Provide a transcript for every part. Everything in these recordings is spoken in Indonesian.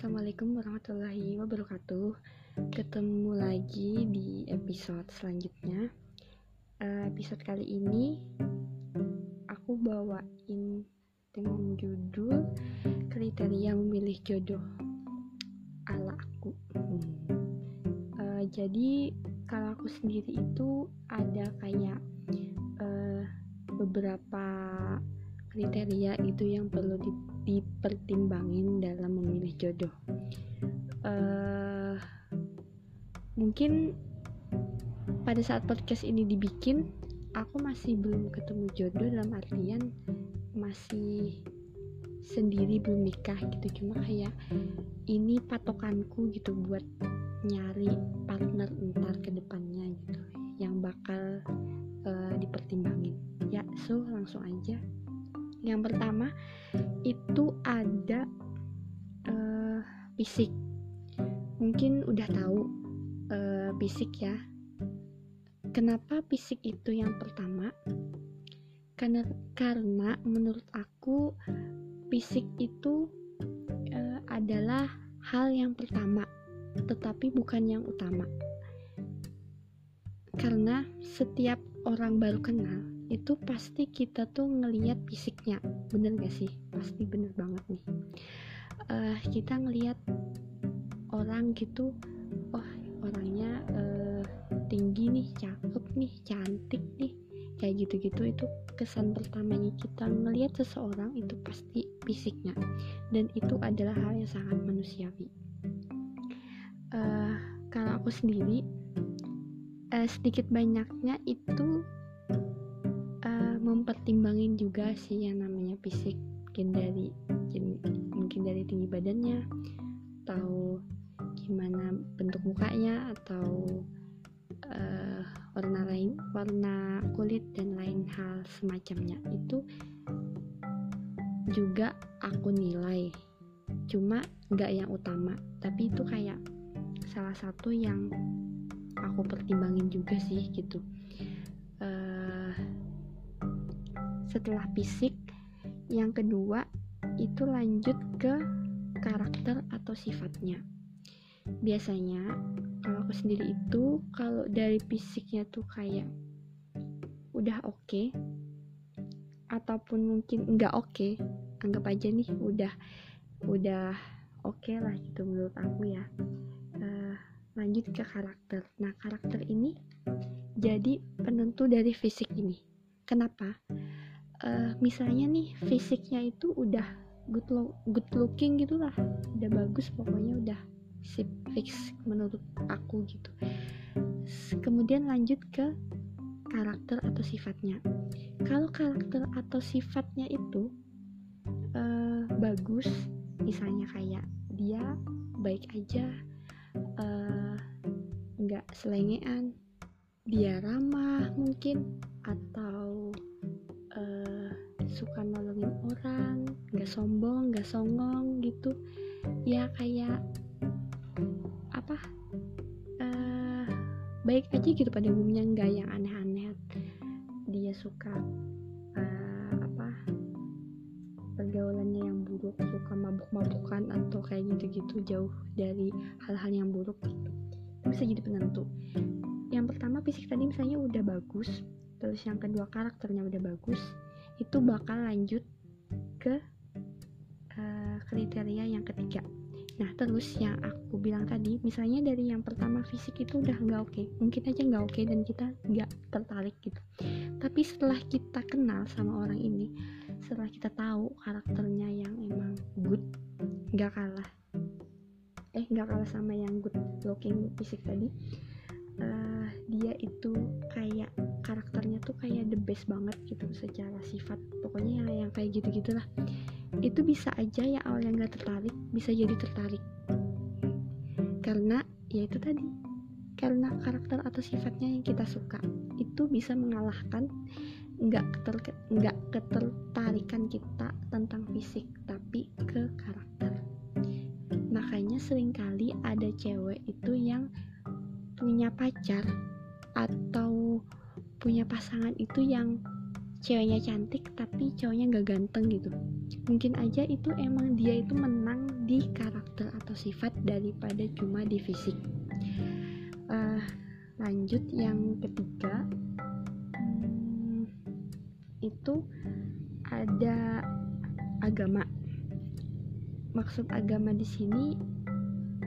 Assalamualaikum warahmatullahi wabarakatuh. Ketemu lagi di episode selanjutnya. Uh, episode kali ini aku bawain dengan judul kriteria memilih jodoh ala aku. Hmm. Uh, jadi kalau aku sendiri itu ada kayak uh, beberapa kriteria itu yang perlu di, dipertimbangin dalam memilih jodoh. Uh, mungkin pada saat podcast ini dibikin, aku masih belum ketemu jodoh dalam artian masih sendiri belum nikah gitu. Cuma kayak ini patokanku gitu buat nyari partner entar ke depannya gitu yang bakal uh, dipertimbangin. Ya so langsung aja yang pertama itu ada uh, fisik. Mungkin udah tahu uh, fisik ya. Kenapa fisik itu yang pertama? Karena karena menurut aku fisik itu uh, adalah hal yang pertama tetapi bukan yang utama. Karena setiap orang baru kenal itu pasti kita tuh ngelihat fisiknya. Bener gak sih? Pasti bener banget nih. Uh, kita ngelihat orang gitu oh orangnya uh, tinggi nih cakep nih cantik nih. Kayak gitu-gitu itu kesan pertamanya kita ngelihat seseorang itu pasti fisiknya. Dan itu adalah hal yang sangat manusiawi. Uh, kalau aku sendiri uh, sedikit banyaknya itu mempertimbangin juga sih yang namanya fisik mungkin dari mungkin dari tinggi badannya atau gimana bentuk mukanya atau uh, warna lain warna kulit dan lain hal semacamnya. Itu juga aku nilai. Cuma nggak yang utama. Tapi itu kayak salah satu yang aku pertimbangin juga sih gitu setelah fisik. Yang kedua itu lanjut ke karakter atau sifatnya. Biasanya kalau aku sendiri itu kalau dari fisiknya tuh kayak udah oke okay, ataupun mungkin enggak oke okay, anggap aja nih udah udah oke okay lah gitu menurut aku ya. Uh, lanjut ke karakter. Nah karakter ini jadi penentu dari fisik ini. Kenapa uh, misalnya nih fisiknya itu udah good lo good looking gitulah. Udah bagus pokoknya udah sip fix menurut aku gitu. Kemudian lanjut ke karakter atau sifatnya. Kalau karakter atau sifatnya itu uh, bagus misalnya kayak dia baik aja uh, nggak selengean dia ramah mungkin atau orang nggak sombong nggak songong gitu. Ya kayak apa uh, baik aja gitu pada umumnya nggak yang aneh-aneh. Dia suka uh, apa pergaulannya yang buruk suka mabuk-mabukan atau kayak gitu-gitu jauh dari hal-hal yang buruk gitu. Bisa jadi penentu. Yang pertama fisik tadi misalnya udah bagus terus yang kedua karakternya udah bagus itu bakal lanjut ke uh, kriteria yang ketiga nah terus yang aku bilang tadi misalnya dari yang pertama fisik itu udah nggak oke okay. mungkin aja nggak oke okay dan kita nggak tertarik gitu tapi setelah kita kenal sama orang ini setelah kita tahu karakternya yang emang good nggak kalah eh nggak kalah sama yang good looking fisik tadi uh, dia itu kayak karakternya tuh kayak the best banget gitu secara sifat. Pokoknya yang, yang kayak gitu gitulah itu bisa aja ya awalnya nggak tertarik bisa jadi tertarik. Karena ya itu tadi. Karena karakter atau sifatnya yang kita suka itu bisa mengalahkan nggak keter nggak ketertarikan kita tentang fisik tapi ke karakter. Makanya sering kali ada cewek itu yang punya pacar atau punya pasangan itu yang ceweknya cantik tapi cowoknya nggak ganteng gitu. Mungkin aja itu emang dia itu menang di karakter atau sifat daripada cuma di fisik. Uh, lanjut yang ketiga hmm, itu ada agama. Maksud agama di sini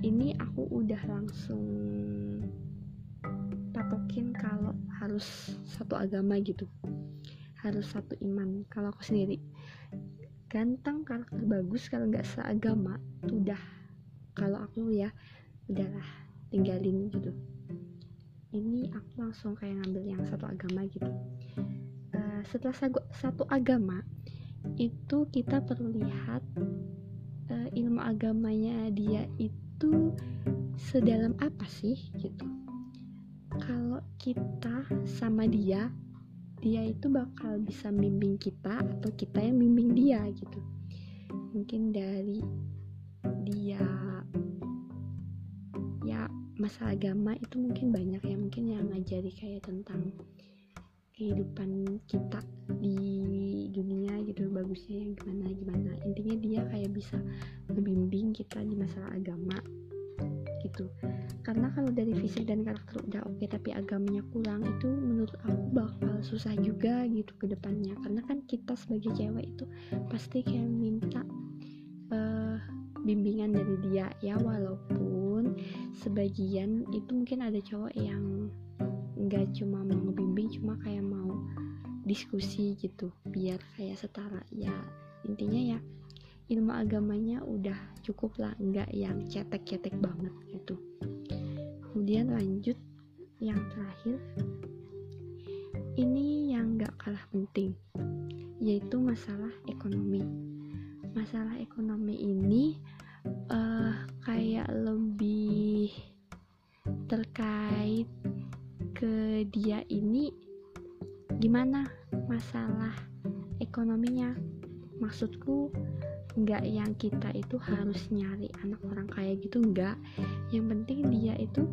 ini aku udah langsung patokin kalau harus satu agama gitu. Harus satu iman. Kalau aku sendiri ganteng karakter bagus kalau nggak seagama udah. Kalau aku ya udahlah tinggalin gitu. Ini aku langsung kayak ngambil yang satu agama gitu. Uh, setelah satu agama itu kita perlu lihat uh, ilmu agamanya dia itu sedalam apa sih gitu kalau kita sama dia dia itu bakal bisa bimbing kita atau kita yang bimbing dia gitu. Mungkin dari dia ya masa agama itu mungkin banyak ya mungkin yang ngajari kayak tentang kehidupan kita di dunia gitu bagusnya yang gimana gimana. Intinya dia kayak bisa membimbing kita di masalah agama gitu. Karena kalau dari fisik dan karakter udah oke tapi agamanya kurang itu menurut aku bakal susah juga gitu ke depannya. Karena kan kita sebagai cewek itu pasti kayak minta uh, bimbingan dari dia ya walaupun sebagian itu mungkin ada cowok yang nggak cuma mau ngebimbing cuma kayak mau diskusi gitu biar kayak setara. Ya intinya ya ilmu agamanya udah cukup lah nggak yang cetek-cetek banget gitu. Kemudian lanjut yang terakhir ini yang nggak kalah penting yaitu masalah ekonomi. Masalah ekonomi ini uh, kayak lebih terkait ke dia ini gimana masalah ekonominya? Maksudku nggak yang kita itu harus nyari anak orang kaya gitu nggak. Yang penting dia itu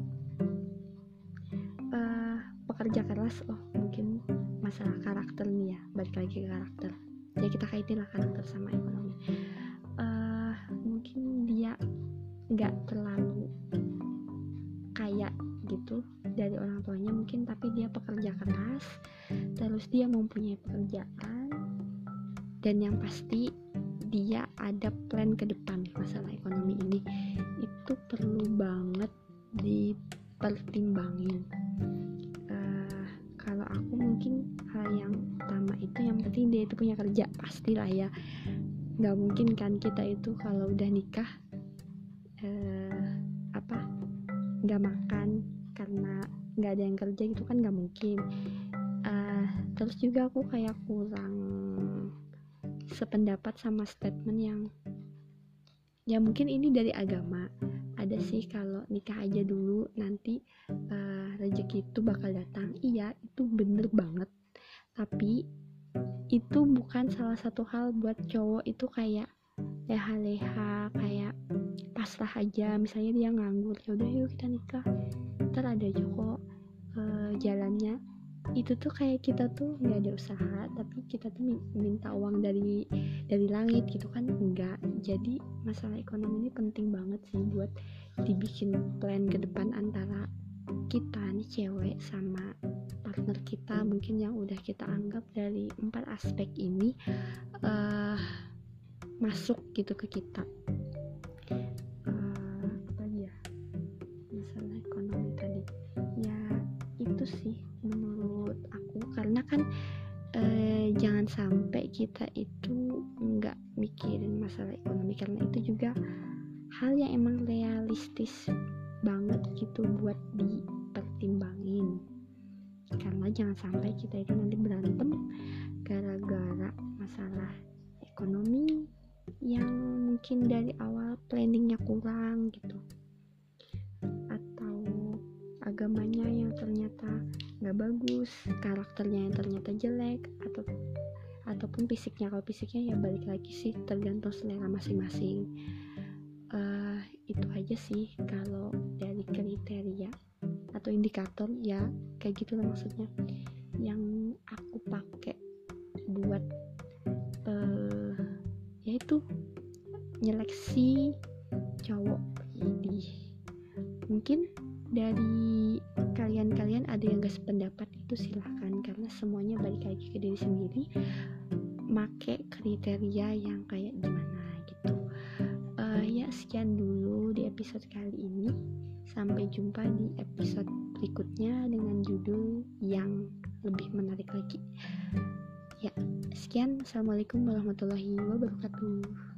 uh, pekerja keras oh mungkin masalah karakter nih ya balik lagi ke karakter. Ya kita kaitin lah karakter sama ekonomi. Uh, mungkin dia nggak terlalu kaya gitu dari orang tuanya mungkin tapi dia pekerja keras terus dia mempunyai pekerjaan. Dan yang pasti dia ada plan ke depan masalah ekonomi ini. Itu perlu banget dipertimbangin. Uh, kalau aku mungkin hal yang utama itu yang penting dia itu punya kerja pastilah ya. Nggak mungkin kan kita itu kalau udah nikah uh, apa nggak makan karena nggak ada yang kerja gitu kan nggak mungkin. Uh, terus juga aku kayak kurang sependapat sama statement yang ya mungkin ini dari agama. Ada sih kalau nikah aja dulu nanti uh, rezeki itu bakal datang. Iya itu bener banget. Tapi itu bukan salah satu hal buat cowok itu kayak leha-leha kayak pasrah aja. Misalnya dia nganggur ya udah yuk kita nikah. Ntar ada cowok uh, jalannya itu tuh kayak kita tuh nggak ada usaha tapi kita tuh minta uang dari dari langit gitu kan? Enggak jadi masalah ekonomi ini penting banget sih buat dibikin plan ke depan antara kita nih cewek sama partner kita mungkin yang udah kita anggap dari empat aspek ini uh, masuk gitu ke kita. Uh, apa ya? Masalah ekonomi tadi. Ya itu sih kan eh, jangan sampai kita itu nggak mikirin masalah ekonomi karena itu juga hal yang emang realistis banget gitu buat dipertimbangin. Karena jangan sampai kita itu nanti berantem gara-gara masalah ekonomi yang mungkin dari awal planningnya kurang gitu agamanya yang ternyata nggak bagus karakternya yang ternyata jelek atau ataupun fisiknya. Kalau fisiknya ya balik lagi sih tergantung selera masing-masing. Uh, itu aja sih kalau dari kriteria atau indikator. Ya kayak gitu lah maksudnya. Yang aku pakai buat uh, tuh nyeleksi cowok ini. Mungkin dari kalian-kalian ada yang gak sependapat itu silahkan. Karena semuanya balik lagi ke diri sendiri. Make kriteria yang kayak gimana gitu. Uh, ya sekian dulu di episode kali ini. Sampai jumpa di episode berikutnya dengan judul yang lebih menarik lagi. Ya sekian. Assalamualaikum warahmatullahi wabarakatuh